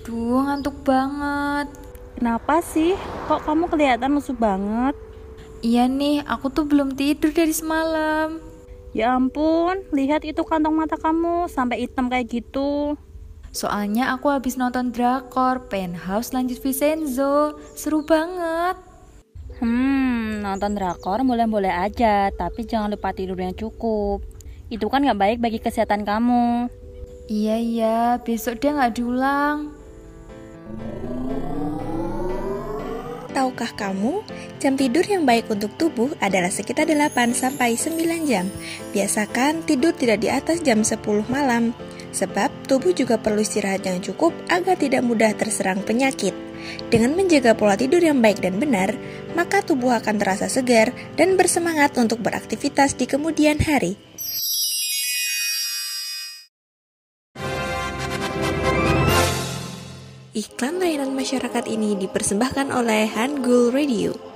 Aduh, ngantuk banget. Kenapa sih? Kok kamu kelihatan lesu banget? Iya nih, aku tuh belum tidur dari semalam. Ya ampun, lihat itu kantong mata kamu sampai hitam kayak gitu. Soalnya aku habis nonton drakor Penthouse lanjut Vincenzo. Seru banget. Hmm, nonton drakor boleh-boleh aja, tapi jangan lupa tidur yang cukup. Itu kan gak baik bagi kesehatan kamu. Iya iya, besok dia nggak diulang. Tahukah kamu, jam tidur yang baik untuk tubuh adalah sekitar 8 sampai 9 jam. Biasakan tidur tidak di atas jam 10 malam, sebab tubuh juga perlu istirahat yang cukup agar tidak mudah terserang penyakit. Dengan menjaga pola tidur yang baik dan benar, maka tubuh akan terasa segar dan bersemangat untuk beraktivitas di kemudian hari. Iklan layanan masyarakat ini dipersembahkan oleh Hangul Radio.